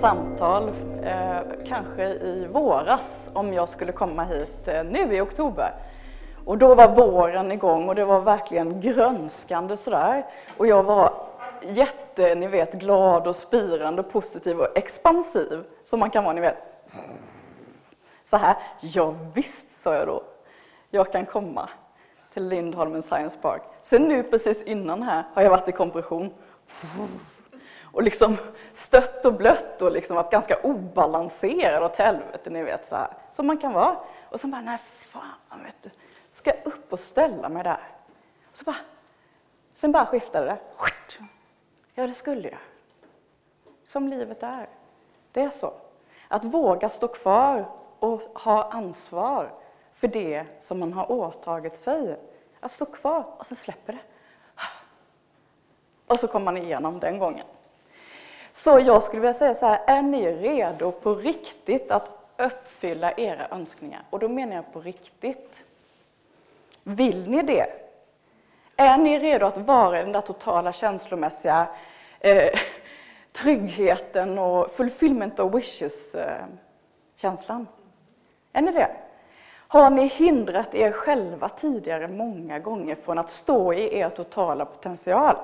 samtal, eh, kanske i våras, om jag skulle komma hit eh, nu i oktober. Och då var våren igång och det var verkligen grönskande sådär. Och jag var jätte, ni vet, glad och spirande och positiv och expansiv, som man kan vara, ni vet. Så här, ja visst, sa jag då. Jag kan komma till Lindholmen Science Park. Sen nu precis innan här har jag varit i kompression. Och liksom stött och blött och liksom varit ganska obalanserad åt helvete, ni vet så här. Som man kan vara. Och så bara, nej fan vet du, ska jag upp och ställa mig där? Så bara, sen bara skiftade det. Ja, det skulle jag. Som livet är. Det är så. Att våga stå kvar och ha ansvar för det som man har åtagit sig. Att stå kvar och så släpper det. Och så kommer man igenom den gången. Så jag skulle vilja säga så här, är ni redo på riktigt att uppfylla era önskningar? Och då menar jag på riktigt. Vill ni det? Är ni redo att vara i den där totala känslomässiga eh, tryggheten och fulfillment of wishes-känslan? Eh, är ni det? Har ni hindrat er själva tidigare många gånger från att stå i er totala potential?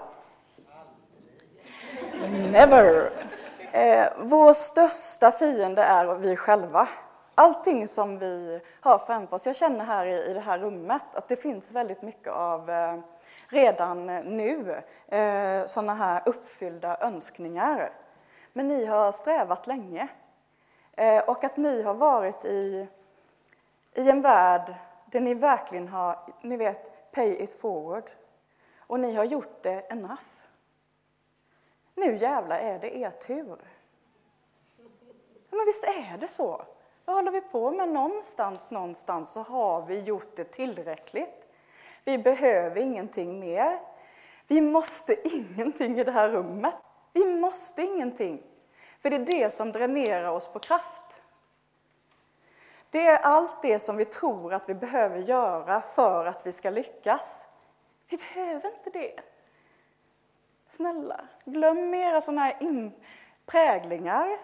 Never! Eh, vår största fiende är vi själva. Allting som vi har framför oss. Jag känner här i, i det här rummet att det finns väldigt mycket av eh, redan nu eh, sådana här uppfyllda önskningar. Men ni har strävat länge. Eh, och att ni har varit i, i en värld där ni verkligen har, ni vet, pay it forward. Och ni har gjort det enough. Nu jävlar är det er tur. Men visst är det så? Vad håller vi på med? Någonstans, någonstans så har vi gjort det tillräckligt. Vi behöver ingenting mer. Vi måste ingenting i det här rummet. Vi måste ingenting. För det är det som dränerar oss på kraft. Det är allt det som vi tror att vi behöver göra för att vi ska lyckas. Vi behöver inte det. Snälla, glöm era sådana här präglingar.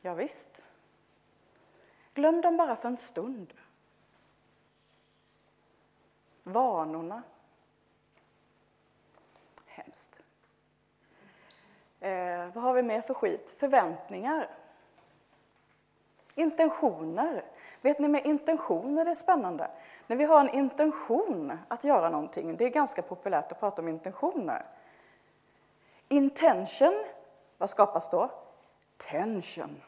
Ja, visst. Glöm dem bara för en stund. Vanorna. Hemskt. Eh, vad har vi mer för skit? Förväntningar. Intentioner. Vet ni, med intentioner det är spännande. När vi har en intention att göra någonting, det är ganska populärt att prata om intentioner. Intention, vad skapas då? Tension.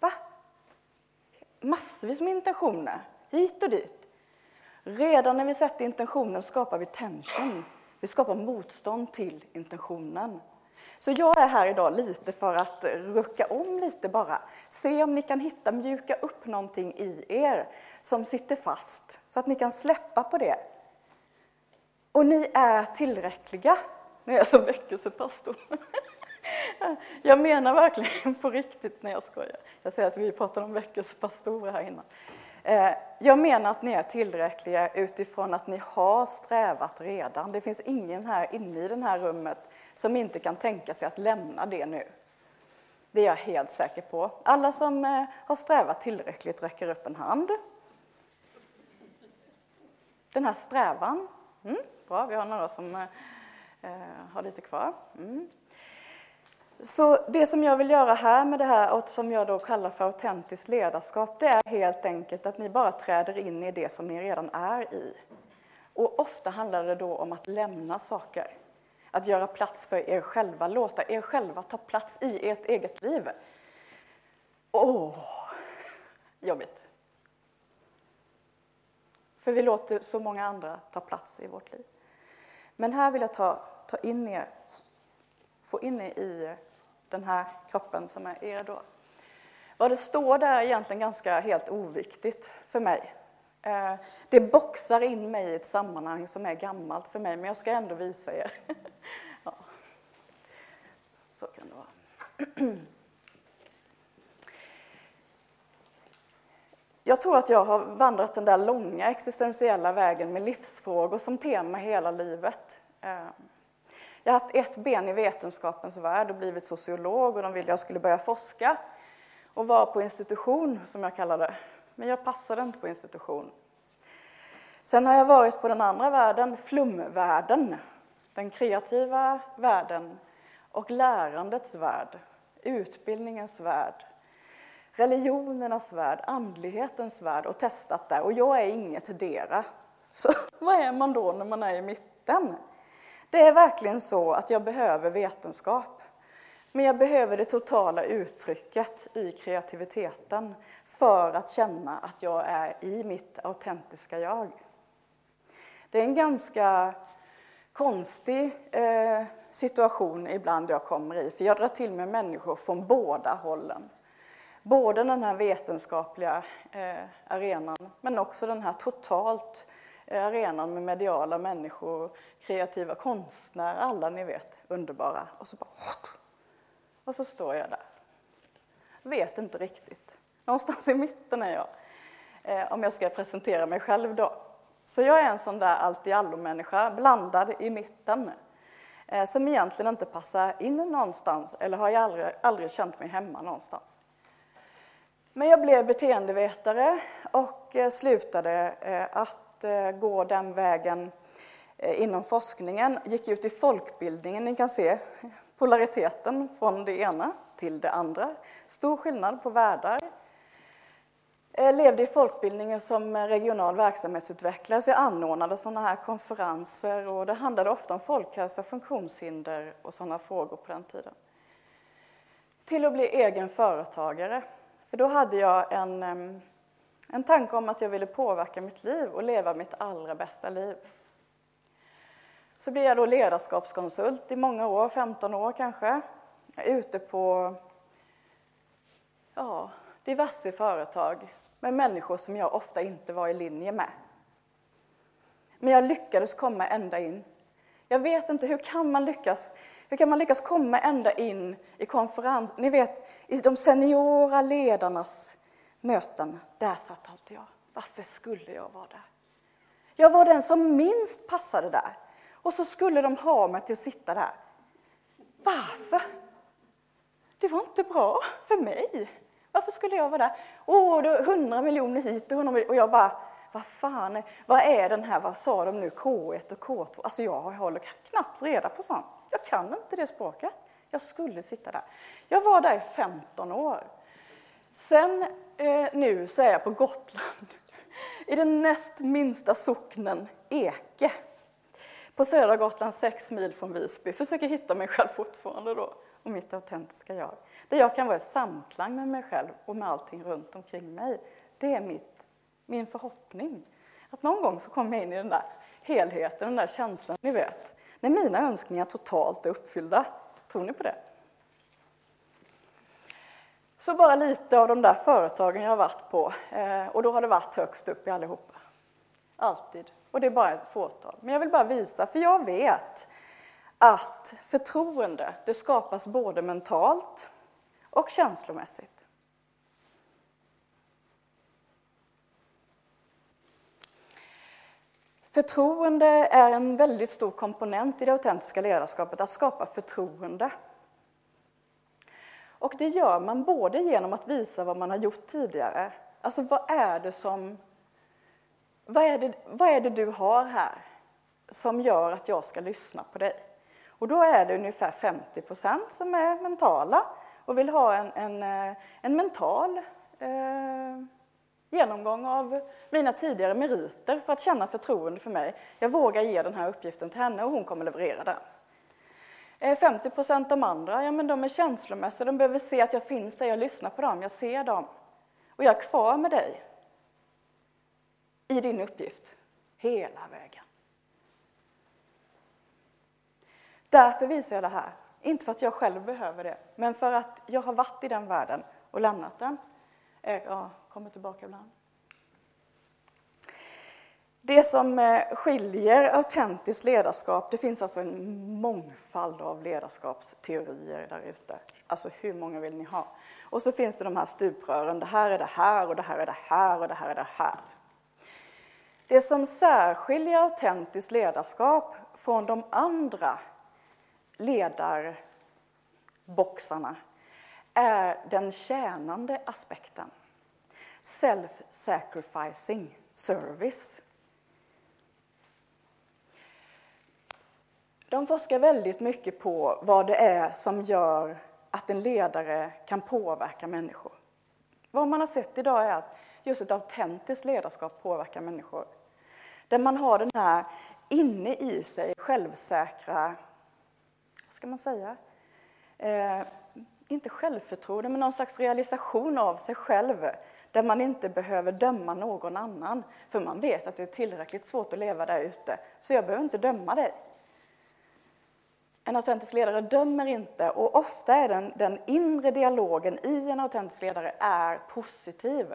Va? Massvis med intentioner, hit och dit. Redan när vi sätter intentionen skapar vi tension. Vi skapar motstånd till intentionen. Så jag är här idag lite för att rucka om lite bara. Se om ni kan hitta, mjuka upp någonting i er som sitter fast, så att ni kan släppa på det. Och ni är tillräckliga. när jag är som väckelsepastor. Jag menar verkligen på riktigt när jag skojar. Jag säger att vi pratar om väckelsepastorer här innan. Eh, jag menar att ni är tillräckliga utifrån att ni har strävat redan. Det finns ingen här inne i det här rummet som inte kan tänka sig att lämna det nu. Det är jag helt säker på. Alla som eh, har strävat tillräckligt räcker upp en hand. Den här strävan. Mm, bra, vi har några som eh, eh, har lite kvar. Mm. Så det som jag vill göra här med det här, och som jag då kallar för autentiskt ledarskap, det är helt enkelt att ni bara träder in i det som ni redan är i. Och ofta handlar det då om att lämna saker. Att göra plats för er själva, låta er själva ta plats i ert eget liv. Åh, oh, jobbigt. För vi låter så många andra ta plats i vårt liv. Men här vill jag ta, ta in er, få in er i den här kroppen som är er då. Vad det står där är egentligen ganska helt oviktigt för mig. Eh, det boxar in mig i ett sammanhang som är gammalt för mig, men jag ska ändå visa er. Ja. Så kan det vara. Jag tror att jag har vandrat den där långa existentiella vägen med livsfrågor som tema hela livet. Eh, jag har haft ett ben i vetenskapens värld och blivit sociolog och de ville att jag skulle börja forska och vara på institution, som jag kallar det. Men jag passade inte på institution. Sen har jag varit på den andra världen, flumvärlden, den kreativa världen och lärandets värld, utbildningens värld, religionernas värld, andlighetens värld och testat där. Och jag är inget dera. Så vad är man då när man är i mitten? Det är verkligen så att jag behöver vetenskap. Men jag behöver det totala uttrycket i kreativiteten för att känna att jag är i mitt autentiska jag. Det är en ganska konstig eh, situation ibland jag kommer i, för jag drar till mig människor från båda hållen. Både den här vetenskapliga eh, arenan, men också den här totalt eh, arenan med mediala människor, kreativa konstnärer, alla ni vet, underbara. Och så bara... Och så står jag där. Vet inte riktigt. Någonstans i mitten är jag. Eh, om jag ska presentera mig själv då. Så jag är en sån där allt-i-allo-människa, blandad i mitten. Eh, som egentligen inte passar in någonstans, eller har jag aldrig, aldrig känt mig hemma någonstans. Men jag blev beteendevetare och eh, slutade eh, att eh, gå den vägen inom forskningen. Gick ut i folkbildningen, ni kan se polariteten från det ena till det andra. Stor skillnad på världar. Levde i folkbildningen som regional verksamhetsutvecklare, så jag anordnade sådana här konferenser och det handlade ofta om folkhälsa, funktionshinder och sådana frågor på den tiden. Till att bli egen företagare för då hade jag en, en tanke om att jag ville påverka mitt liv och leva mitt allra bästa liv. Så blev jag då ledarskapskonsult i många år, 15 år kanske. Jag är ute på ja, diverse företag med människor som jag ofta inte var i linje med. Men jag lyckades komma ända in. Jag vet inte, hur kan man lyckas hur kan man lyckas komma ända in i konferens... Ni vet, i de seniora ledarnas möten, där satt alltid jag. Varför skulle jag vara där? Jag var den som minst passade där. Och så skulle de ha mig till att sitta där. Varför? Det var inte bra för mig. Varför skulle jag vara där? Åh, oh, hundra miljoner hit och hundra miljoner... Och jag bara, vad fan, är, vad är den här, vad sa de nu, K1 och K2? Alltså jag håller knappt reda på sånt. Jag kan inte det språket. Jag skulle sitta där. Jag var där i 15 år. Sen eh, nu så är jag på Gotland, i den näst minsta socknen Eke. På södra Gotland, sex mil från Visby. Försöker hitta mig själv fortfarande då, och mitt autentiska jag. Där jag kan vara i samklang med mig själv och med allting runt omkring mig. Det är mitt, min förhoppning. Att någon gång så kommer jag in i den där helheten, den där känslan, ni vet när mina önskningar totalt är uppfyllda. Tror ni på det? Så bara lite av de där företagen jag har varit på. Eh, och då har det varit högst upp i allihopa. Alltid. Och det är bara ett fåtal. Men jag vill bara visa, för jag vet att förtroende, det skapas både mentalt och känslomässigt. Förtroende är en väldigt stor komponent i det autentiska ledarskapet, att skapa förtroende. Och det gör man både genom att visa vad man har gjort tidigare. Alltså vad är det som... Vad är det, vad är det du har här som gör att jag ska lyssna på dig? Och då är det ungefär 50 procent som är mentala och vill ha en, en, eh, en mental eh, genomgång av mina tidigare meriter för att känna förtroende för mig. Jag vågar ge den här uppgiften till henne och hon kommer leverera den. Eh, 50 procent de andra, ja men de är känslomässiga, de behöver se att jag finns där, jag lyssnar på dem, jag ser dem. Och jag är kvar med dig i din uppgift, hela vägen. Därför visar jag det här. Inte för att jag själv behöver det, men för att jag har varit i den världen och lämnat den. Eh, ja, kommer tillbaka ibland. Det som eh, skiljer autentiskt ledarskap, det finns alltså en mångfald av ledarskapsteorier där ute. Alltså hur många vill ni ha? Och så finns det de här stuprören, det här är det här och det här är det här och det här är det här. Det som särskiljer autentiskt ledarskap från de andra, ledarboxarna är den tjänande aspekten. Self-sacrificing service. De forskar väldigt mycket på vad det är som gör att en ledare kan påverka människor. Vad man har sett idag är att just ett autentiskt ledarskap påverkar människor. Där man har den här inne i sig självsäkra, vad ska man säga, eh, inte självförtroende, men någon slags realisation av sig själv där man inte behöver döma någon annan, för man vet att det är tillräckligt svårt att leva där ute, så jag behöver inte döma dig. En autentisk ledare dömer inte och ofta är den, den inre dialogen i en autentisk ledare är positiv.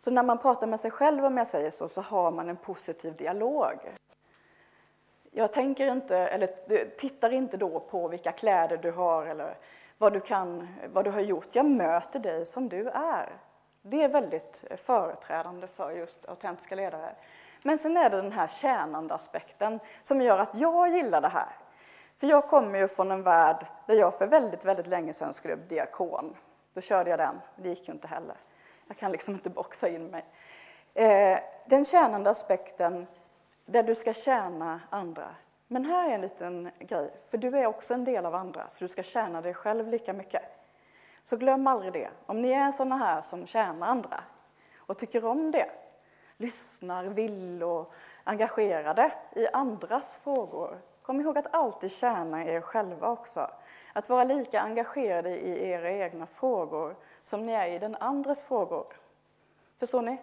Så när man pratar med sig själv, om jag säger så, så har man en positiv dialog. Jag tänker inte, eller tittar inte då på vilka kläder du har eller vad du, kan, vad du har gjort. Jag möter dig som du är. Det är väldigt eh, företrädande för just autentiska ledare. Men sen är det den här tjänande aspekten som gör att jag gillar det här. För jag kommer ju från en värld där jag för väldigt, väldigt länge sedan skulle bli diakon. Då körde jag den, det gick ju inte heller. Jag kan liksom inte boxa in mig. Eh, den tjänande aspekten där du ska tjäna andra. Men här är en liten grej, för du är också en del av andra, så du ska tjäna dig själv lika mycket. Så glöm aldrig det. Om ni är sådana här som tjänar andra och tycker om det, lyssnar, vill och engagerade i andras frågor, kom ihåg att alltid tjäna er själva också. Att vara lika engagerade i era egna frågor som ni är i den andres frågor. Förstår ni?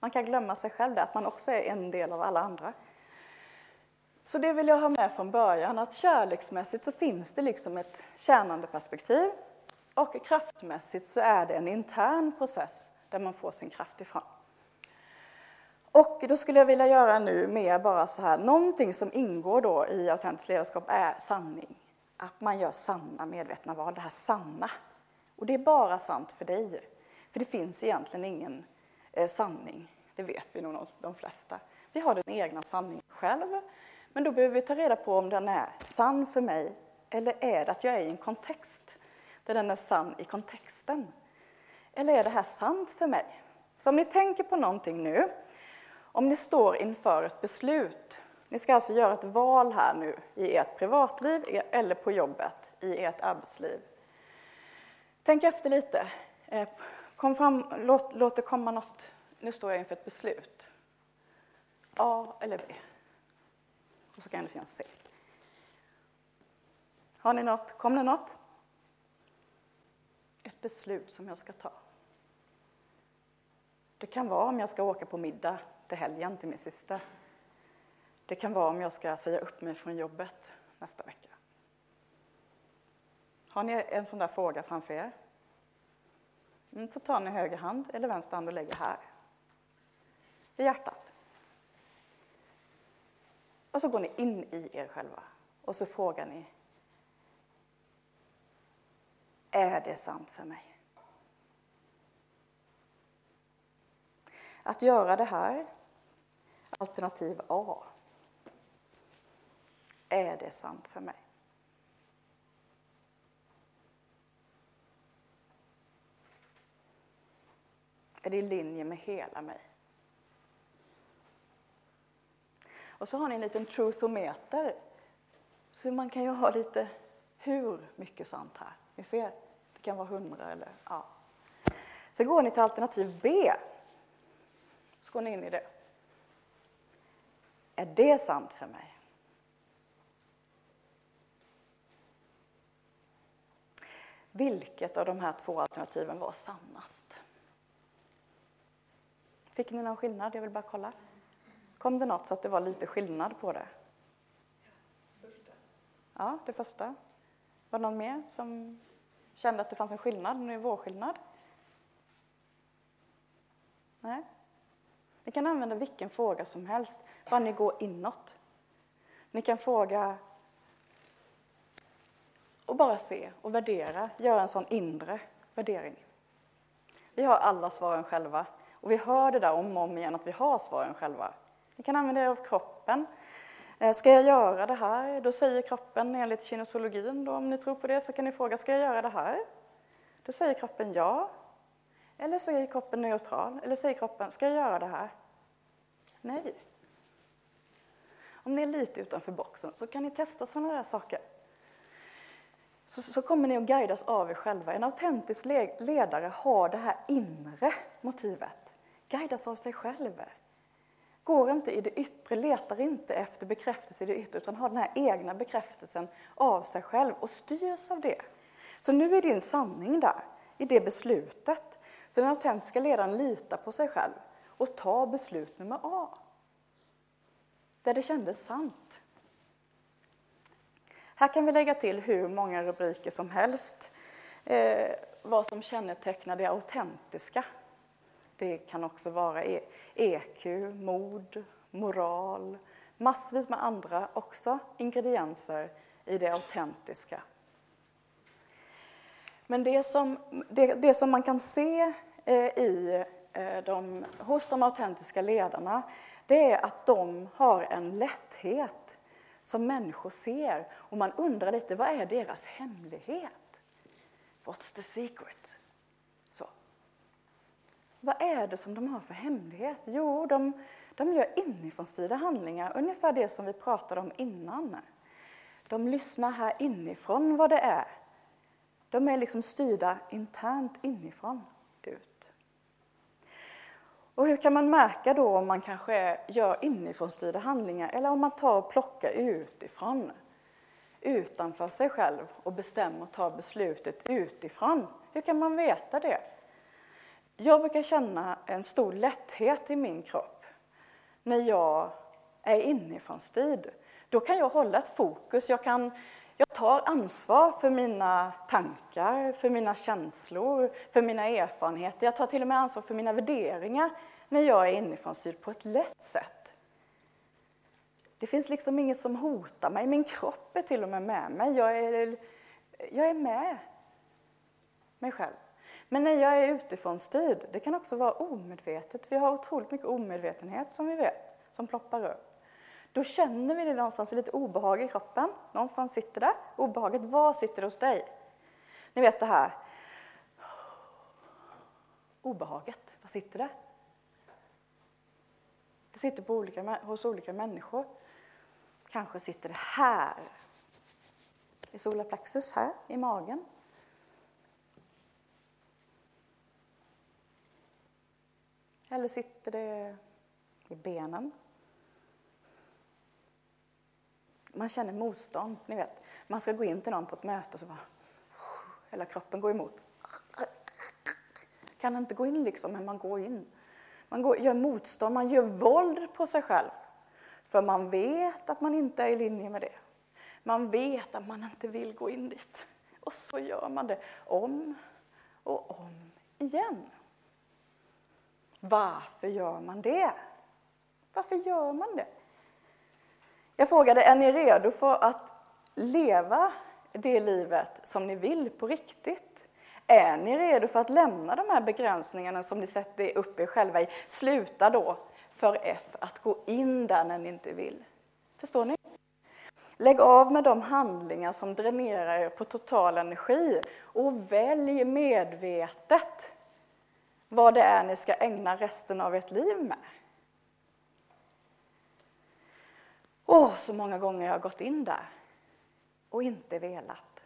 Man kan glömma sig själv där, att man också är en del av alla andra. Så det vill jag ha med från början, att kärleksmässigt så finns det liksom ett tjänande perspektiv och kraftmässigt så är det en intern process där man får sin kraft ifrån. Och då skulle jag vilja göra nu mer bara så här, någonting som ingår då i autentiskt ledarskap är sanning. Att man gör sanna medvetna val, det här sanna. Och det är bara sant för dig. För det finns egentligen ingen eh, sanning, det vet vi nog de flesta. Vi har den egna sanningen själv, men då behöver vi ta reda på om den är sann för mig eller är det att jag är i en kontext där den är sann i kontexten? Eller är det här sant för mig? Så om ni tänker på någonting nu, om ni står inför ett beslut, ni ska alltså göra ett val här nu i ert privatliv e- eller på jobbet, i ert arbetsliv. Tänk efter lite. Eh, kom fram, låt, låt det komma något. Nu står jag inför ett beslut. A eller B. Och så kan det finnas säck. Har ni något? Kom det något? Ett beslut som jag ska ta. Det kan vara om jag ska åka på middag till helgen till min syster. Det kan vara om jag ska säga upp mig från jobbet nästa vecka. Har ni en sån där fråga framför er? Mm, så tar ni höger hand eller vänster hand och lägger här. I hjärtat. Och så går ni in i er själva och så frågar ni. Är det sant för mig? Att göra det här, alternativ A. Är det sant för mig? Är det i linje med hela mig? Och så har ni en liten truthometer. Så man kan ju ha lite hur mycket sant här. Ni ser, det kan vara hundra eller ja. Så går ni till alternativ B. Så går ni in i det. Är det sant för mig? Vilket av de här två alternativen var sannast? Fick ni någon skillnad? Jag vill bara kolla. Kom det något så att det var lite skillnad på det? Första. Ja, det första. Var det någon mer som kände att det fanns en skillnad, en nivåskillnad? Nej. Ni kan använda vilken fråga som helst, bara ni går inåt. Ni kan fråga och bara se och värdera, göra en sån inre värdering. Vi har alla svaren själva och vi hör det där om och om igen att vi har svaren själva. Ni kan använda er av kroppen. Eh, ska jag göra det här? Då säger kroppen enligt kinesologin, då, om ni tror på det, så kan ni fråga, ska jag göra det här? Då säger kroppen ja. Eller så är kroppen neutral. Eller säger kroppen, ska jag göra det här? Nej. Om ni är lite utanför boxen så kan ni testa sådana där saker. Så, så kommer ni att guidas av er själva. En autentisk ledare har det här inre motivet. Guidas av sig själv. Går inte i det yttre, letar inte efter bekräftelse i det yttre utan har den här egna bekräftelsen av sig själv och styrs av det. Så nu är din sanning där, i det beslutet. Så den autentiska ledaren litar på sig själv och tar beslut nummer A. Där det kändes sant. Här kan vi lägga till hur många rubriker som helst eh, vad som kännetecknar det autentiska. Det kan också vara EQ, mod, moral, massvis med andra också ingredienser i det autentiska. Men det som, det, det som man kan se eh, i, eh, de, hos de autentiska ledarna, det är att de har en lätthet som människor ser. Och man undrar lite, vad är deras hemlighet? What's the secret? Vad är det som de har för hemlighet? Jo, de, de gör inifrånstyrda handlingar, ungefär det som vi pratade om innan. De lyssnar här inifrån vad det är de är liksom styrda internt inifrån ut. Och hur kan man märka då om man kanske gör inifrånstyrda handlingar eller om man tar och plockar utifrån, utanför sig själv och bestämmer och tar beslutet utifrån? Hur kan man veta det? Jag brukar känna en stor lätthet i min kropp när jag är inifrån styrd. Då kan jag hålla ett fokus, jag kan jag tar ansvar för mina tankar, för mina känslor, för mina erfarenheter. Jag tar till och med ansvar för mina värderingar när jag är inifrån styrd på ett lätt sätt. Det finns liksom inget som hotar mig. Min kropp är till och med med mig. Jag är, jag är med mig själv. Men när jag är utifrån styrd, det kan också vara omedvetet. Vi har otroligt mycket omedvetenhet som vi vet, som ploppar upp. Då känner vi det någonstans, lite obehag i kroppen. Någonstans sitter det. Obehaget, var sitter det hos dig? Ni vet det här. Obehaget, var sitter det? Det sitter på olika, hos olika människor. Kanske sitter det här. I solarplexus, här i magen. Eller sitter det i benen? Man känner motstånd, ni vet. Man ska gå in till någon på ett möte och så bara... Hela kroppen går emot. Kan inte gå in liksom, men man går in. Man går, gör motstånd, man gör våld på sig själv. För man vet att man inte är i linje med det. Man vet att man inte vill gå in dit. Och så gör man det om och om igen. Varför gör man det? Varför gör man det? Jag frågade, är ni redo för att leva det livet som ni vill på riktigt? Är ni redo för att lämna de här begränsningarna som ni sätter upp er själva i? Sluta då för F att gå in där när ni inte vill. Förstår ni? Lägg av med de handlingar som dränerar er på total energi och välj medvetet vad det är ni ska ägna resten av ert liv med. Åh, så många gånger jag har gått in där och inte velat.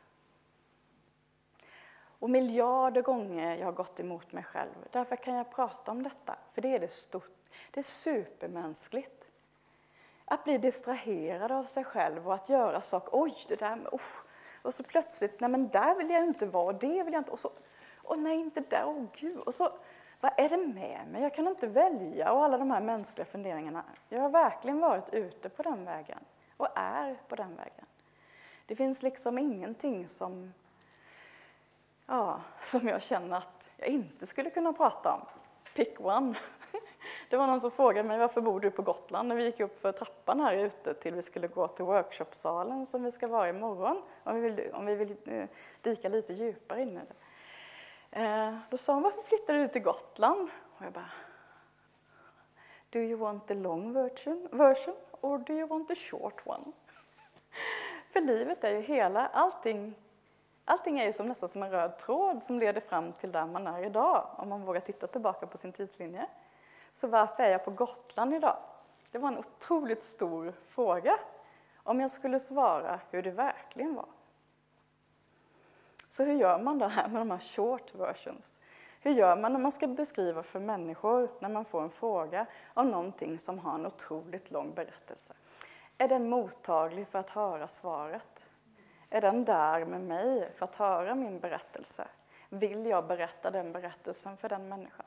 Och miljarder gånger jag har gått emot mig själv. Därför kan jag prata om detta, för det är det stort. Det är supermänskligt. Att bli distraherad av sig själv och att göra saker. Oj, det där med, oh. Och så plötsligt, nej men där vill jag inte vara, det vill jag inte. Och så, och nej, inte där, åh gud. Och så vad är det med mig? Jag kan inte välja. Och alla de här mänskliga funderingarna. Jag har verkligen varit ute på den vägen och är på den vägen. Det finns liksom ingenting som, ja, som jag känner att jag inte skulle kunna prata om. Pick one. Det var någon som frågade mig varför bor du på Gotland när vi gick upp för trappan här ute till vi skulle gå till workshopsalen som vi ska vara imorgon om vi vill, om vi vill eh, dyka lite djupare in i det. Eh, då sa hon, varför flyttar du till Gotland? Och jag bara, Do you want the long version, version or do you want the short one? För livet är ju hela, allting, allting är ju som nästan som en röd tråd som leder fram till där man är idag, om man vågar titta tillbaka på sin tidslinje. Så varför är jag på Gotland idag? Det var en otroligt stor fråga om jag skulle svara hur det verkligen var. Så hur gör man det här med de här short versions? Hur gör man när man ska beskriva för människor när man får en fråga om någonting som har en otroligt lång berättelse? Är den mottaglig för att höra svaret? Är den där med mig för att höra min berättelse? Vill jag berätta den berättelsen för den människan?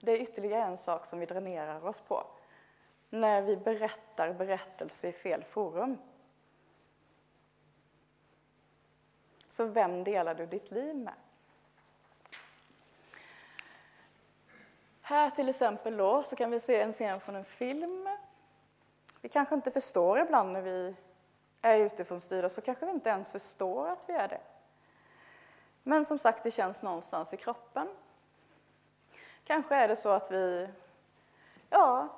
Det är ytterligare en sak som vi dränerar oss på när vi berättar berättelse i fel forum. Så vem delar du ditt liv med? Här till exempel då, så kan vi se en scen från en film. Vi kanske inte förstår ibland när vi är utifrån styrda, så kanske vi inte ens förstår att vi är det. Men som sagt, det känns någonstans i kroppen. Kanske är det så att vi, ja,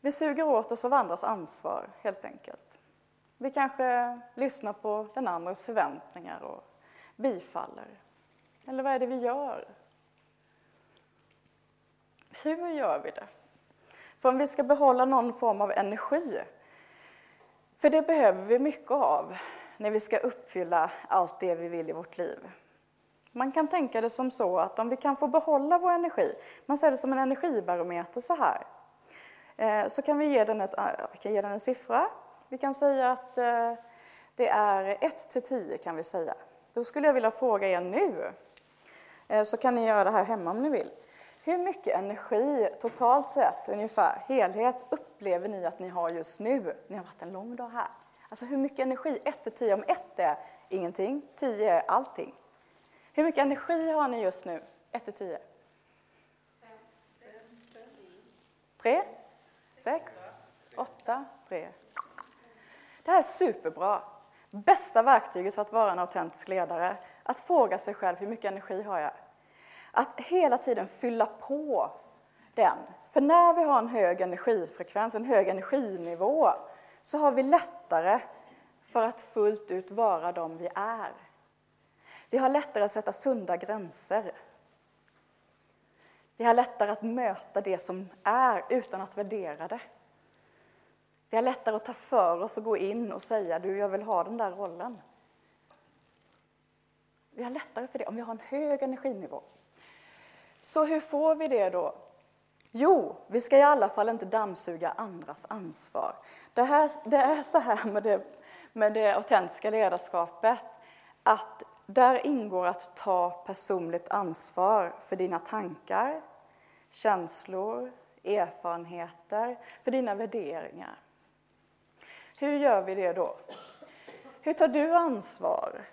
vi suger åt oss av andras ansvar, helt enkelt. Vi kanske lyssnar på den andres förväntningar och bifaller. Eller vad är det vi gör? Hur gör vi det? För om vi ska behålla någon form av energi, för det behöver vi mycket av när vi ska uppfylla allt det vi vill i vårt liv. Man kan tänka det som så att om vi kan få behålla vår energi, man ser det som en energibarometer så här, eh, så kan vi ge den, ett, vi kan ge den en siffra. Vi kan säga att eh, det är 1 till 10 kan vi säga. Då skulle jag vilja fråga er nu, eh, så kan ni göra det här hemma om ni vill. Hur mycket energi totalt sett, ungefär, helhet, upplever ni att ni har just nu? Ni har varit en lång dag här. Alltså hur mycket energi, 1 till 10, om 1 är ingenting, 10 är allting. Hur mycket energi har ni just nu, 1 till 10? 3, 6, 8, 3. Det här är superbra. Bästa verktyget för att vara en autentisk ledare, att fråga sig själv hur mycket energi har jag? Att hela tiden fylla på den. För när vi har en hög energifrekvens, en hög energinivå, så har vi lättare för att fullt ut vara de vi är. Vi har lättare att sätta sunda gränser. Vi har lättare att möta det som är utan att värdera det. Vi har lättare att ta för oss och gå in och säga du, jag vill ha den där rollen. Vi har lättare för det om vi har en hög energinivå. Så hur får vi det då? Jo, vi ska i alla fall inte dammsuga andras ansvar. Det, här, det är så här med det, med det autentiska ledarskapet, att där ingår att ta personligt ansvar för dina tankar, känslor, erfarenheter, för dina värderingar. Hur gör vi det då? Hur tar du ansvar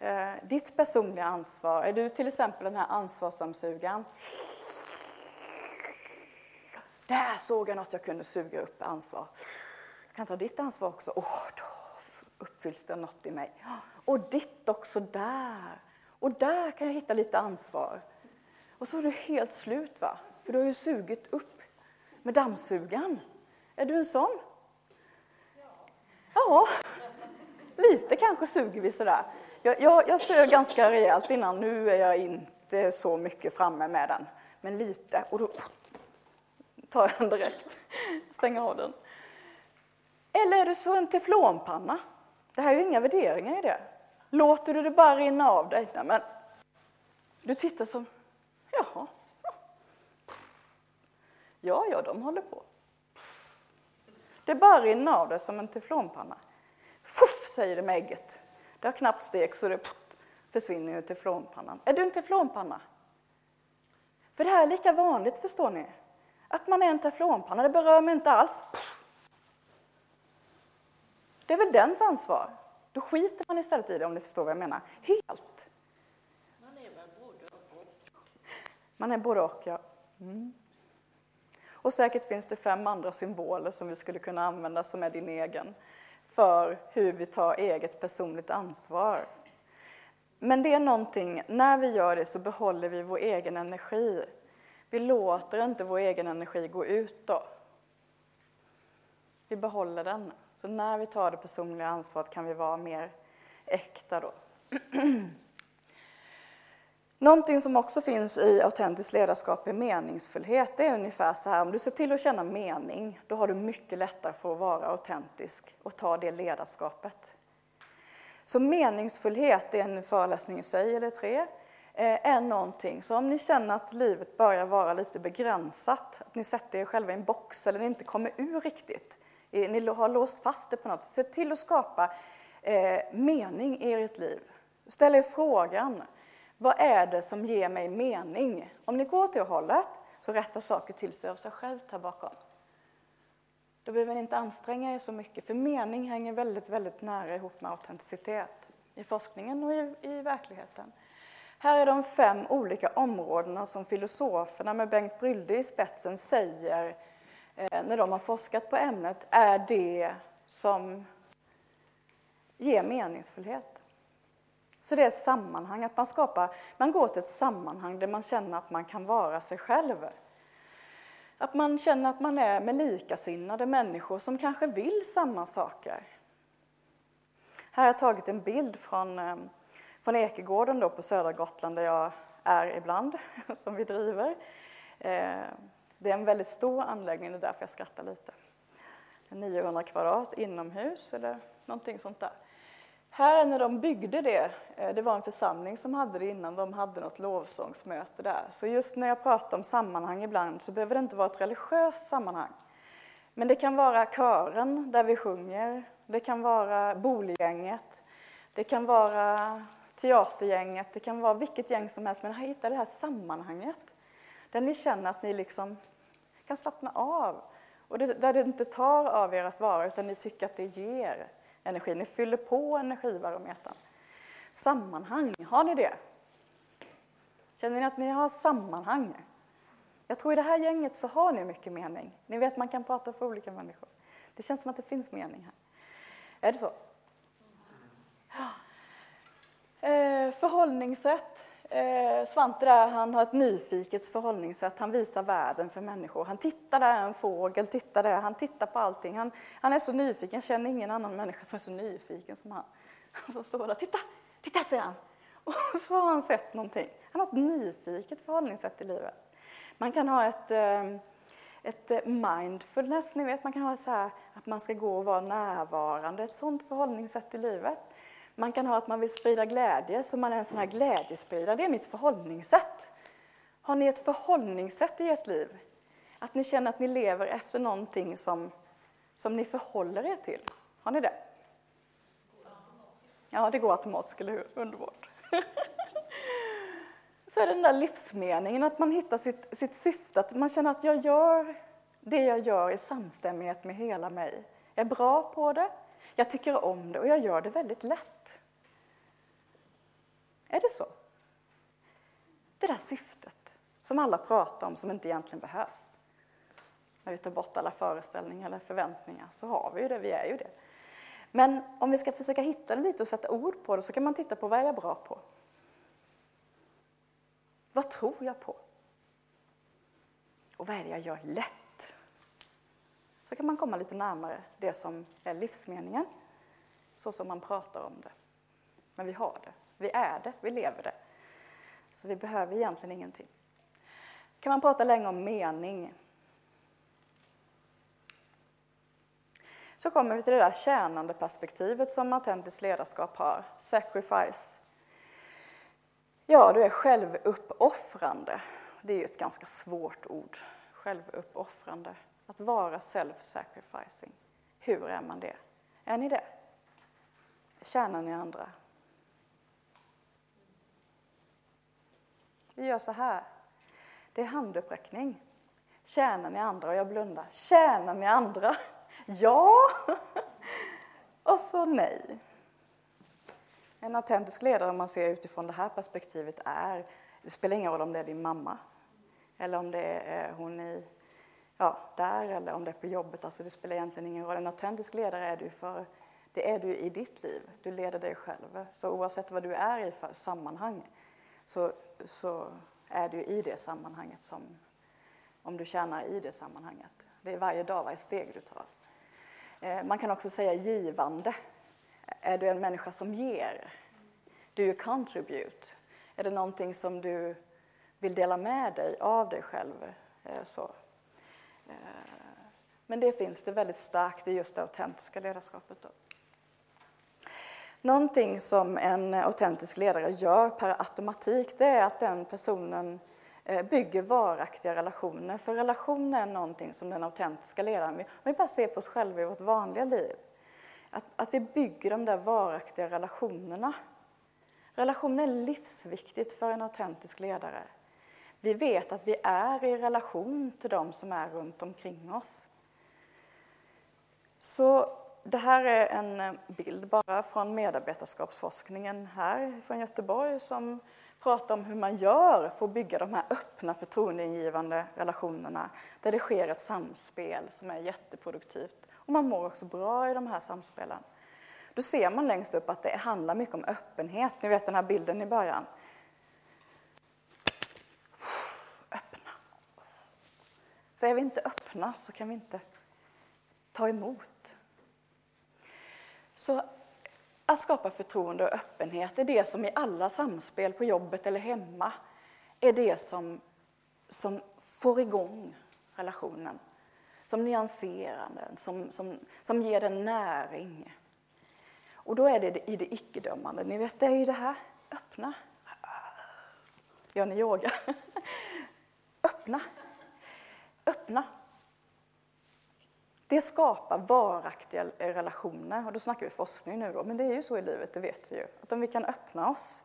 Eh, ditt personliga ansvar. Är du till exempel den här ansvarsdammsugaren? Där såg jag något jag kunde suga upp ansvar. Jag kan ta ditt ansvar också. oh, då uppfylls det något i mig. Och ditt också där. Och där kan jag hitta lite ansvar. Och så är du helt slut, va? För du har ju sugit upp med dammsugaren. Är du en sån? Ja, lite kanske suger vi sådär. Jag, jag, jag sög ganska rejält innan, nu är jag inte så mycket framme med den. Men lite, och då tar jag den direkt, stänger av den. Eller är det så en teflonpanna? Det här är ju inga värderingar i det. Låter du det bara rinna av dig? Nej, men du tittar som, jaha. Ja, ja, de håller på. Det bara rinner av dig som en teflonpanna. Fuff, säger det med ägget. Det har knappt stekt så det försvinner ut teflonpannan. Är du en teflonpanna? För det här är lika vanligt, förstår ni. Att man är en teflonpanna, det berör mig inte alls. Det är väl dens ansvar. Då skiter man istället i det, om ni förstår vad jag menar. Helt. Man är väl både och? Man är både och, ja. Mm. Och säkert finns det fem andra symboler som vi skulle kunna använda som är din egen för hur vi tar eget personligt ansvar. Men det är någonting, när vi gör det så behåller vi vår egen energi. Vi låter inte vår egen energi gå ut då. Vi behåller den. Så när vi tar det personliga ansvaret kan vi vara mer äkta då. Någonting som också finns i autentiskt ledarskap är meningsfullhet. Det är ungefär så här, om du ser till att känna mening, då har du mycket lättare för att vara autentisk och ta det ledarskapet. Så meningsfullhet är en föreläsning i sig, eller tre, eh, är någonting. Så om ni känner att livet börjar vara lite begränsat, att ni sätter er själva i en box eller ni inte kommer ur riktigt, ni har låst fast det på något sätt, se till att skapa eh, mening i ert liv. Ställ er frågan, vad är det som ger mig mening? Om ni går åt det hållet så rättar saker till sig av sig självt här bakom. Då behöver ni inte anstränga er så mycket, för mening hänger väldigt, väldigt nära ihop med autenticitet i forskningen och i, i verkligheten. Här är de fem olika områdena som filosoferna med Bengt Brylde i spetsen säger eh, när de har forskat på ämnet är det som ger meningsfullhet. Så det är sammanhang, att man skapar, man går till ett sammanhang där man känner att man kan vara sig själv. Att man känner att man är med likasinnade människor som kanske vill samma saker. Här har jag tagit en bild från, eh, från Ekegården då på södra Gotland där jag är ibland, som vi driver. Eh, det är en väldigt stor anläggning, det är därför jag skrattar lite. 900 kvadrat inomhus eller någonting sånt där. Här när de byggde det, eh, det var en församling som hade det innan de hade något lovsångsmöte där. Så just när jag pratar om sammanhang ibland så behöver det inte vara ett religiöst sammanhang. Men det kan vara kören där vi sjunger, det kan vara bolgänget, det kan vara teatergänget, det kan vara vilket gäng som helst. Men hitta det här sammanhanget där ni känner att ni liksom kan slappna av. Och det, där det inte tar av er att vara, utan ni tycker att det ger energi. Ni fyller på energibarometern. Sammanhang, har ni det? Känner ni att ni har sammanhang? Jag tror i det här gänget så har ni mycket mening. Ni vet man kan prata för olika människor. Det känns som att det finns mening här. Är det så? Ja. Eh, förhållningssätt. Eh, Svante där, han har ett nyfiket förhållningssätt. Han visar världen för människor. Han tittar där, en fågel, tittar där, han tittar på allting. Han, han är så nyfiken, Jag känner ingen annan människa som är så nyfiken som han. Han som står där, titta, titta säger han. Och så har han sett någonting. Han har ett nyfiket förhållningssätt i livet. Man kan ha ett, eh, ett mindfulness, ni vet, man kan ha ett så här, att man ska gå och vara närvarande, ett sånt förhållningssätt i livet. Man kan ha att man vill sprida glädje, så man är en sån här glädjespridare. Det är mitt förhållningssätt. Har ni ett förhållningssätt i ert liv? Att ni känner att ni lever efter någonting som, som ni förhåller er till? Har ni det? Ja, det går automatiskt, eller hur? Underbart. så är det den där livsmeningen, att man hittar sitt, sitt syfte, att man känner att jag gör det jag gör i samstämmighet med hela mig. Jag är bra på det, jag tycker om det och jag gör det väldigt lätt. Är det så? Det där syftet som alla pratar om som inte egentligen behövs. När vi tar bort alla föreställningar eller förväntningar så har vi ju det, vi är ju det. Men om vi ska försöka hitta det lite och sätta ord på det så kan man titta på vad är jag bra på? Vad tror jag på? Och vad är det jag gör lätt? Så kan man komma lite närmare det som är livsmeningen, så som man pratar om det. Men vi har det, vi är det, vi lever det. Så vi behöver egentligen ingenting. kan man prata länge om mening. Så kommer vi till det där tjänande perspektivet som autentiskt ledarskap har, sacrifice. Ja, du är självuppoffrande. Det är ju ett ganska svårt ord, självuppoffrande. Att vara self-sacrificing. Hur är man det? Är ni det? Tjänar ni andra? Vi gör så här. Det är handuppräckning. Tjänar ni andra? Och jag blundar. Tjänar ni andra? Ja! Och så nej. En autentisk ledare, om man ser utifrån det här perspektivet, är... Det spelar ingen roll om det är din mamma eller om det är hon i ja, där eller om det är på jobbet. Alltså det spelar egentligen ingen roll. En autentisk ledare är du för det är du i ditt liv. Du leder dig själv. Så oavsett vad du är i för sammanhang så, så är du i det sammanhanget som, om du tjänar i det sammanhanget. Det är varje dag, varje steg du tar. Eh, man kan också säga givande. Är du en människa som ger? Do you contribute? Är det någonting som du vill dela med dig av dig själv? Eh, så. Eh, men det finns det väldigt starkt i just det autentiska ledarskapet. Då. Någonting som en autentisk ledare gör per automatik det är att den personen eh, bygger varaktiga relationer. För relationer är någonting som den autentiska ledaren vill. Om vi bara ser på oss själva i vårt vanliga liv. Att, att vi bygger de där varaktiga relationerna. Relationer är livsviktigt för en autentisk ledare. Vi vet att vi är i relation till dem som är runt omkring oss. Så det här är en eh, bild bara från medarbetarskapsforskningen här från Göteborg som pratar om hur man gör för att bygga de här öppna förtroendeingivande relationerna där det sker ett samspel som är jätteproduktivt. Och man mår också bra i de här samspelen. Då ser man längst upp att det handlar mycket om öppenhet. Ni vet den här bilden i början. Öppna. För är vi inte öppna så kan vi inte ta emot. Så att skapa förtroende och öppenhet är det som i alla samspel på jobbet eller hemma är det som, som får igång relationen. Som nyanserar den, som, som, som ger den näring. Och då är det i det icke-dömande. Ni vet, det är ju det här öppna. Gör ni yoga? öppna. Öppna. Det skapar varaktiga relationer. Och då snackar vi forskning nu då, men det är ju så i livet, det vet vi ju. Att om vi kan öppna oss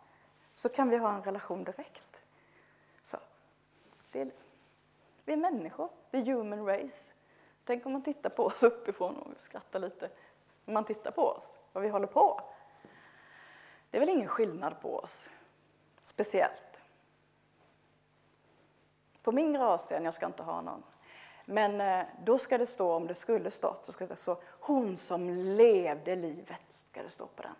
så kan vi ha en relation direkt. Så. Det är, vi är människor, det är human race. Tänk om man tittar på oss uppifrån och skrattar lite. Om man tittar på oss, vad vi håller på. Det är väl ingen skillnad på oss, speciellt. På min gravsten, jag ska inte ha någon, men eh, då ska det stå, om det skulle stått, så ska det stå hon som levde livet, ska det stå på den.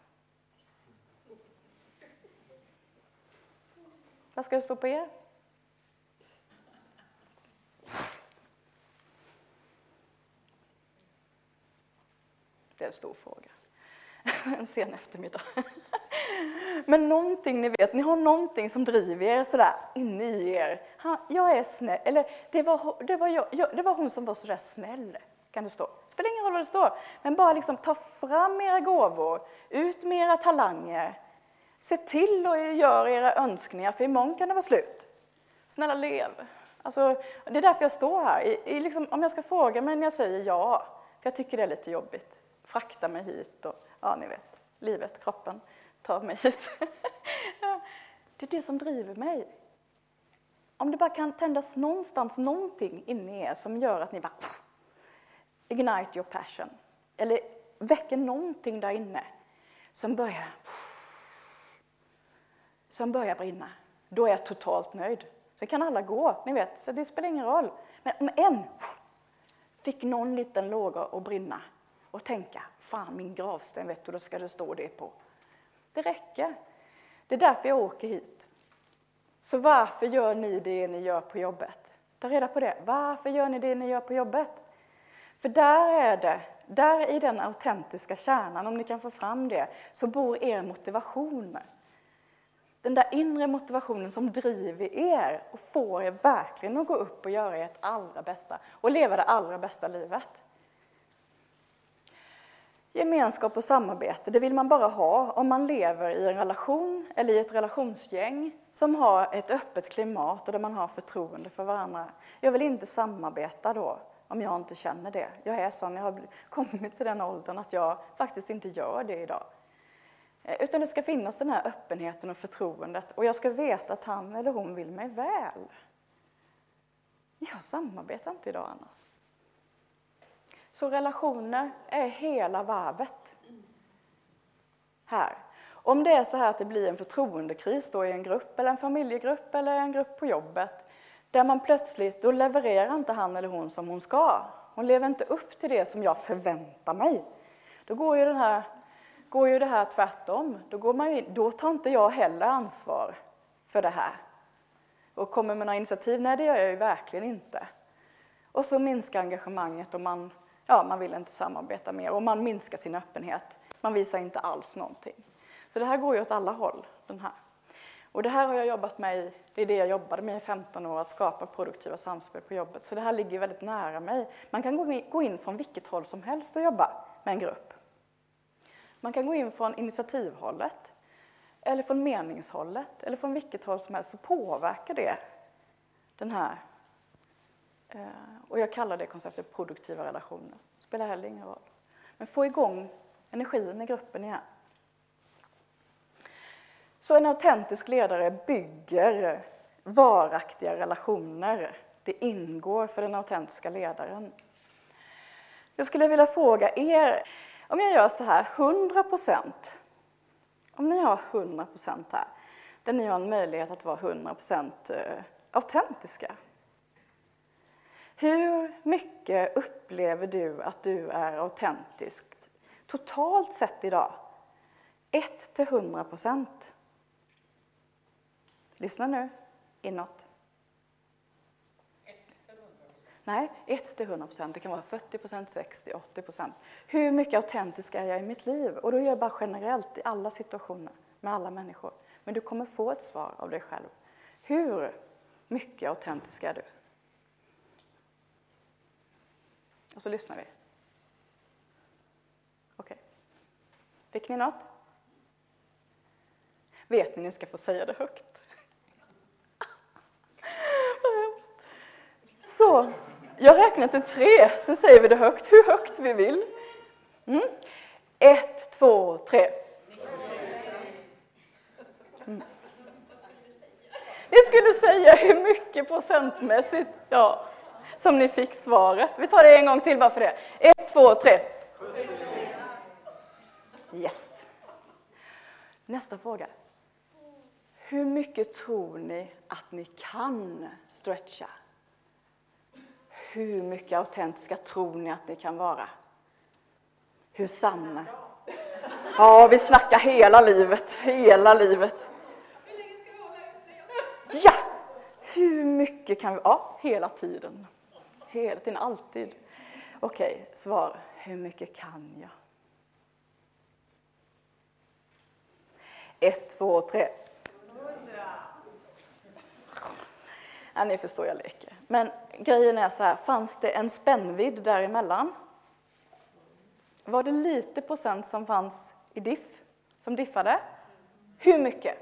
Vad ska det stå på er? Det är en stor fråga. En sen eftermiddag. Men någonting ni vet, ni har någonting som driver er sådär inne i er. jag är snäll, eller det var, det, var jag, det var hon som var sådär snäll, kan det stå. Spelar ingen roll vad det står, men bara liksom ta fram era gåvor, ut med era talanger. Se till och gör era önskningar, för imorgon kan det vara slut. Snälla lev. Alltså, det är därför jag står här. I, i liksom, om jag ska fråga mig när jag säger ja, för jag tycker det är lite jobbigt. Frakta mig hit och ja, ni vet, livet, kroppen ta mig hit. det är det som driver mig. Om det bara kan tändas någonstans någonting inne i er som gör att ni bara ignite your passion. Eller väcker någonting där inne som börjar som börjar brinna. Då är jag totalt nöjd. Sen kan alla gå, ni vet, så det spelar ingen roll. Men om en fick någon liten låga att brinna och tänka, fan min gravsten, vet du, då ska det stå det på. Det räcker. Det är därför jag åker hit. Så varför gör ni det ni gör på jobbet? Ta reda på det. Varför gör ni det ni gör på jobbet? För där är det, där i den autentiska kärnan, om ni kan få fram det, så bor er motivation. Den där inre motivationen som driver er och får er verkligen att gå upp och göra ert allra bästa och leva det allra bästa livet. Gemenskap och samarbete, det vill man bara ha om man lever i en relation eller i ett relationsgäng som har ett öppet klimat och där man har förtroende för varandra. Jag vill inte samarbeta då om jag inte känner det. Jag är sån, jag har kommit till den åldern att jag faktiskt inte gör det idag. Eh, utan det ska finnas den här öppenheten och förtroendet och jag ska veta att han eller hon vill mig väl. Jag samarbetar inte idag annars. Så relationer är hela varvet. Här. Om det är så här att det blir en förtroendekris då i en grupp, eller en familjegrupp eller en grupp på jobbet, där man plötsligt, då levererar inte han eller hon som hon ska. Hon lever inte upp till det som jag förväntar mig. Då går ju, den här, går ju det här tvärtom. Då, går man in, då tar inte jag heller ansvar för det här. Och kommer med några initiativ? Nej, det gör jag ju verkligen inte. Och så minskar engagemanget och man, ja, man vill inte samarbeta mer och man minskar sin öppenhet. Man visar inte alls någonting. Så det här går ju åt alla håll. Den här. Och det här har jag jobbat med i, det är det jag jobbade med i 15 år, att skapa produktiva samspel på jobbet. Så det här ligger väldigt nära mig. Man kan gå in från vilket håll som helst och jobba med en grupp. Man kan gå in från initiativhållet, eller från meningshållet, eller från vilket håll som helst, så påverkar det den här, Eh, och jag kallar det konceptet produktiva relationer. Spelar heller ingen roll. Men få igång energin i gruppen igen. Så en autentisk ledare bygger varaktiga relationer. Det ingår för den autentiska ledaren. Jag skulle vilja fråga er, om jag gör så här 100 procent, om ni har 100 procent här, där ni har en möjlighet att vara 100 procent eh, autentiska. Hur mycket upplever du att du är autentisk totalt sett idag? 1 till 100 procent. Lyssna nu, inåt. 1 till 100 Nej, 1 till 100 procent. Det kan vara 40 procent, 60, 80 procent. Hur mycket autentisk är jag i mitt liv? Och då gör jag bara generellt i alla situationer med alla människor. Men du kommer få ett svar av dig själv. Hur mycket autentisk är du? Och så lyssnar vi. Okej. Okay. Fick ni något? Vet ni, ni ska få säga det högt. Så, jag räknar till tre, så säger vi det högt, hur högt vi vill. Mm. Ett, två, tre. Mm. Ni skulle säga hur mycket procentmässigt ja, som ni fick svaret. Vi tar det en gång till bara för det. Ett, två, tre. Yes. Nästa fråga. Hur mycket tror ni att ni kan stretcha? Hur mycket autentiska tror ni att ni kan vara? Hur sanna? Ja, vi snackar hela livet, hela livet. Ja! Hur mycket kan vi? Ja, hela tiden. Hela tiden, alltid. Okej, okay, svar. Hur mycket kan jag? Ett, två, tre. Ja, ni förstår, jag leker. Men grejen är så här, fanns det en spännvidd däremellan? Var det lite procent som fanns i diff, som diffade? Hur mycket?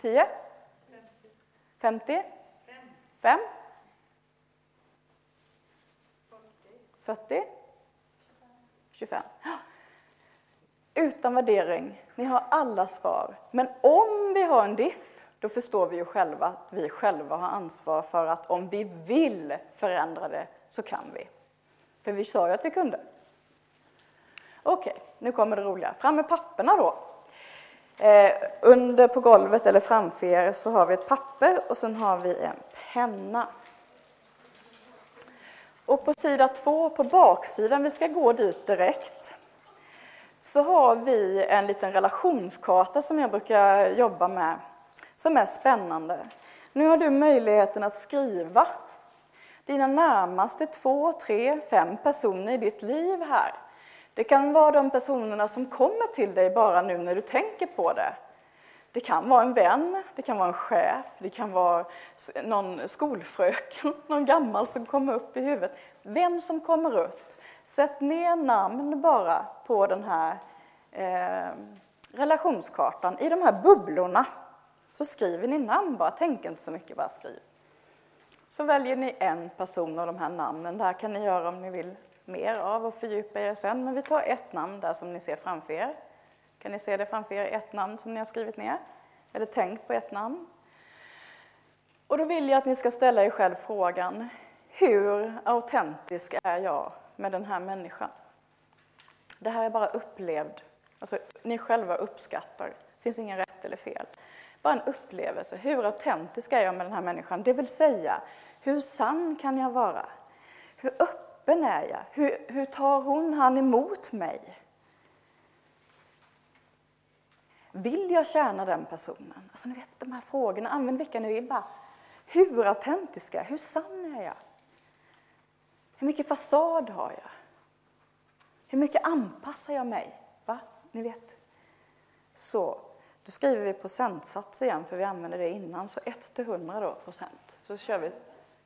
10? 50? 5? 40? 25? Utan värdering, ni har alla svar. Men om vi har en diff, då förstår vi ju själva att vi själva har ansvar för att om vi vill förändra det, så kan vi. För vi sa ju att vi kunde. Okej, nu kommer det roliga. Fram med papperna då. Eh, under på golvet eller framför er så har vi ett papper och sen har vi en penna. Och på sida två, på baksidan, vi ska gå dit direkt, så har vi en liten relationskarta som jag brukar jobba med, som är spännande. Nu har du möjligheten att skriva dina närmaste två, tre, fem personer i ditt liv här. Det kan vara de personerna som kommer till dig bara nu när du tänker på det. Det kan vara en vän, det kan vara en chef, det kan vara någon skolfröken, någon gammal som kommer upp i huvudet. Vem som kommer upp, sätt ner namn bara på den här eh, relationskartan, i de här bubblorna. Så skriver ni namn bara, tänk inte så mycket, bara skriv. Så väljer ni en person av de här namnen, det här kan ni göra om ni vill mer av och fördjupa er sen. Men vi tar ett namn där som ni ser framför er. Kan ni se det framför er, ett namn som ni har skrivit ner? Eller tänk på ett namn. Och då vill jag att ni ska ställa er själv frågan, hur autentisk är jag med den här människan? Det här är bara upplevd, alltså ni själva uppskattar, det finns ingen rätt eller fel. Bara en upplevelse, hur autentisk är jag med den här människan? Det vill säga, hur sann kan jag vara? Hur öppen öppen är jag? Hur, hur tar hon, han emot mig? Vill jag tjäna den personen? Alltså ni vet de här frågorna, använd vilka ni vill bara. Hur autentisk är jag? Hur sann är jag? Hur mycket fasad har jag? Hur mycket anpassar jag mig? Va? Ni vet. Så, då skriver vi procentsats igen, för vi använde det innan. Så 1 till 100 då, procent. Så kör vi,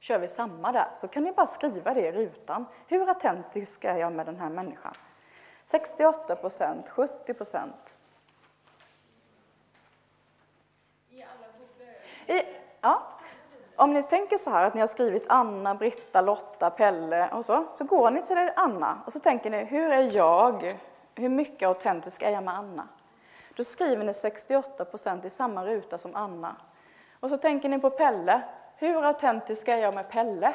kör vi samma där. Så kan ni bara skriva det i rutan. Hur autentisk är jag med den här människan? 68 procent, 70 procent. I ja. Om ni tänker så här att ni har skrivit Anna, Britta, Lotta, Pelle och så, så går ni till Anna och så tänker ni, hur är jag? Hur mycket autentisk är jag med Anna? Då skriver ni 68 procent i samma ruta som Anna. Och så tänker ni på Pelle. Hur autentisk är jag med Pelle?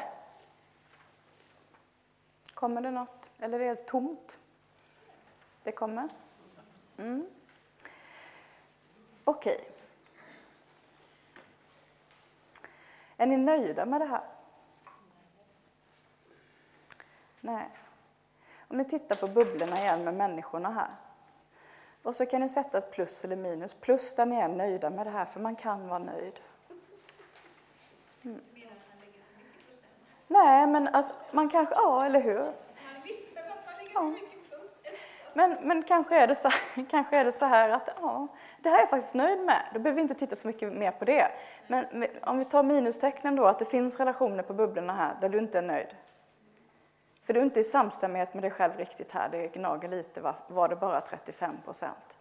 Kommer det något? Eller är det helt tomt? Det kommer? Mm. Okej. Okay. Är ni nöjda med det här? Nej. Om ni tittar på bubblorna igen med människorna här. Och så kan ni sätta ett plus eller minus. Plus där ni är nöjda med det här, för man kan vara nöjd. Mm. Nej, men att man kanske, ja, eller hur? Ja. Men, men kanske, är det så, kanske är det så här att ja, det här är jag faktiskt nöjd med. Då behöver vi inte titta så mycket mer på det. Men om vi tar minustecknen då, att det finns relationer på bubblorna här där du inte är nöjd. För du är inte i samstämmighet med dig själv riktigt här. Det gnager lite, var, var det bara 35 procent.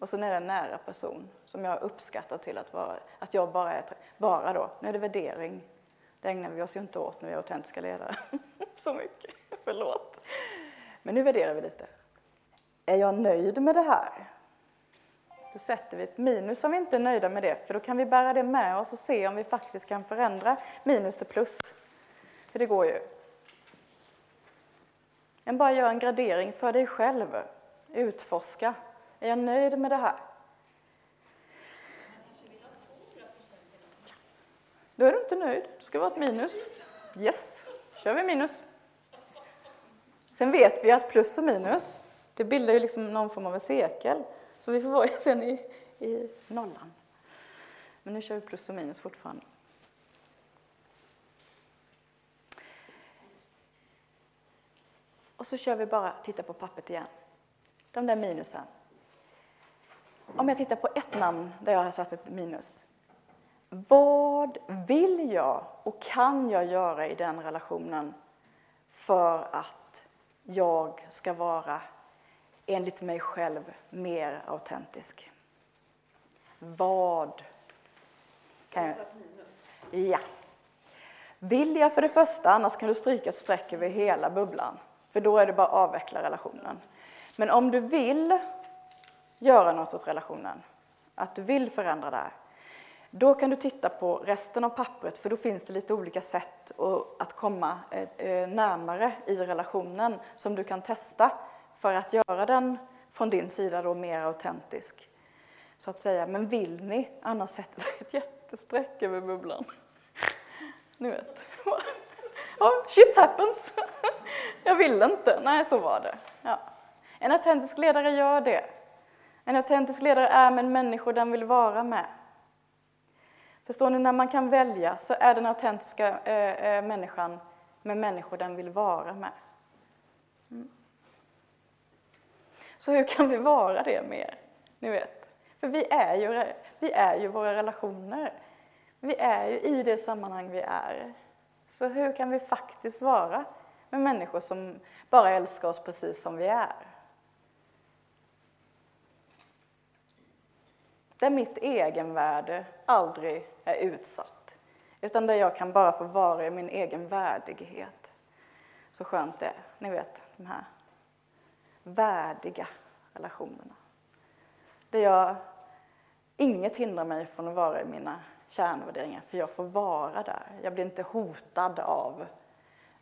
Och så är det en nära person som jag uppskattar till att, vara, att jag bara är, bara då, nu är det värdering. Det ägnar vi oss ju inte åt när vi är autentiska ledare. så mycket, förlåt. Men nu värderar vi lite. Är jag nöjd med det här? Då sätter vi ett minus om vi inte är nöjda med det, för då kan vi bära det med oss och se om vi faktiskt kan förändra minus till plus. För det går ju. Men bara gör en gradering för dig själv. Utforska. Är jag nöjd med det här? Då är du inte nöjd. Det ska vara ett minus. Yes, kör vi minus. Sen vet vi att plus och minus, det bildar ju liksom någon form av en cirkel. Så vi får vara sen i, i nollan. Men nu kör vi plus och minus fortfarande. Och så kör vi bara, titta på pappret igen. De där minusen. Om jag tittar på ett namn där jag har satt ett minus. Vad vill jag och kan jag göra i den relationen för att jag ska vara, enligt mig själv, mer autentisk? Vad kan jag... Ja. Vill jag för det första, annars kan du stryka ett streck över hela bubblan. För då är det bara att avveckla relationen. Men om du vill göra något åt relationen, att du vill förändra där. då kan du titta på resten av pappret, för då finns det lite olika sätt att komma eh, eh, närmare i relationen som du kan testa för att göra den från din sida då mer autentisk. Så att säga, men vill ni, annars sätter vi ett jättestreck över bubblan. Ni vet. Oh, shit happens. Jag vill inte. Nej, så var det. Ja. En autentisk ledare gör det. En autentisk ledare är med människor den vill vara med. Förstår ni, när man kan välja så är den autentiska eh, eh, människan med människor den vill vara med. Mm. Så hur kan vi vara det mer? Ni vet. För vi är, ju, vi är ju våra relationer. Vi är ju i det sammanhang vi är. Så hur kan vi faktiskt vara med människor som bara älskar oss precis som vi är? Där mitt egenvärde aldrig är utsatt, utan där jag kan bara få vara i min egen värdighet. Så skönt det är, ni vet, de här värdiga relationerna. Där jag, inget hindrar mig från att vara i mina kärnvärderingar, för jag får vara där. Jag blir inte hotad av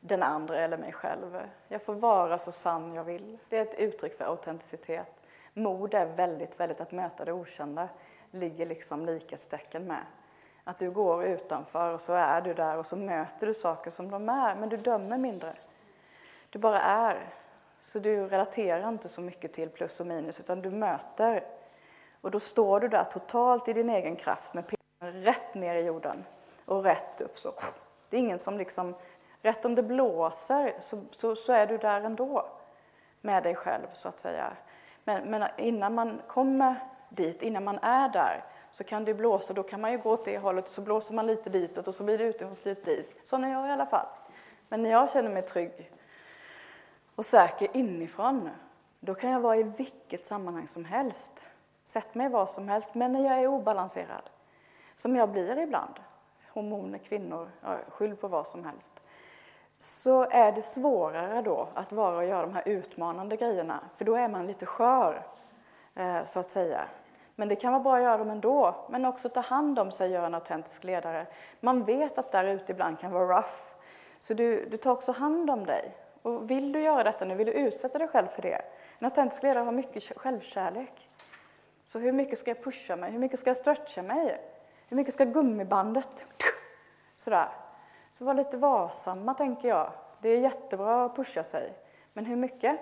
den andra eller mig själv. Jag får vara så sann jag vill. Det är ett uttryck för autenticitet. Mod är väldigt, väldigt att möta det okända, ligger liksom likhetstecken med. Att du går utanför och så är du där och så möter du saker som de är, men du dömer mindre. Du bara är. Så du relaterar inte så mycket till plus och minus, utan du möter. Och då står du där totalt i din egen kraft med pinnen rätt ner i jorden. och rätt upp så. Det är ingen som liksom, rätt om det blåser så, så, så är du där ändå med dig själv så att säga. Men, men, innan man kommer dit, innan man är där, så kan det blåsa, då kan man ju gå åt det hållet, så blåser man lite ditåt och så blir det utifrånstyrt dit. Sådana är jag i alla fall. Men när jag känner mig trygg och säker inifrån, då kan jag vara i vilket sammanhang som helst. Sätt mig var som helst, men när jag är obalanserad, som jag blir ibland, hormoner, kvinnor, skyll på vad som helst, så är det svårare då att vara och göra de här utmanande grejerna, för då är man lite skör, Eh, så att säga. Men det kan vara bra att göra dem ändå, men också ta hand om sig, göra en autentisk ledare. Man vet att där ute ibland kan vara rough, så du, du tar också hand om dig. Och vill du göra detta nu, vill du utsätta dig själv för det? En autentisk ledare har mycket självkärlek. Så hur mycket ska jag pusha mig? Hur mycket ska jag stretcha mig? Hur mycket ska gummibandet... Sådär. Så var lite varsamma, tänker jag. Det är jättebra att pusha sig. Men hur mycket?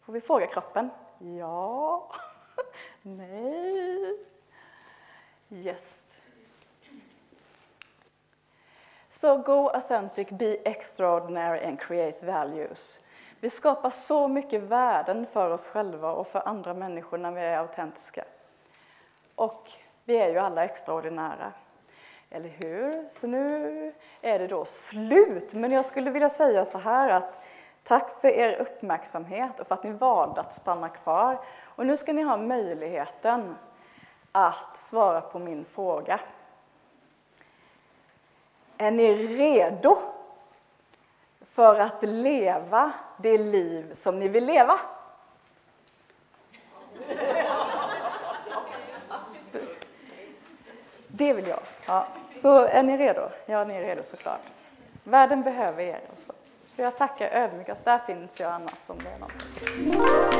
Får vi fråga kroppen? Ja. Nej. Yes. So go authentic, be extraordinary and create values. Vi skapar så mycket värden för oss själva och för andra människor när vi är autentiska. Och vi är ju alla extraordinära. Eller hur? Så nu är det då slut. Men jag skulle vilja säga så här att tack för er uppmärksamhet och för att ni valde att stanna kvar. Och nu ska ni ha möjligheten att svara på min fråga. Är ni redo för att leva det liv som ni vill leva? Det vill jag. Ja. Så är ni redo? Ja, ni är redo såklart. Världen behöver er också. Så jag tackar ödmjukast. Där finns jag annars om det är något.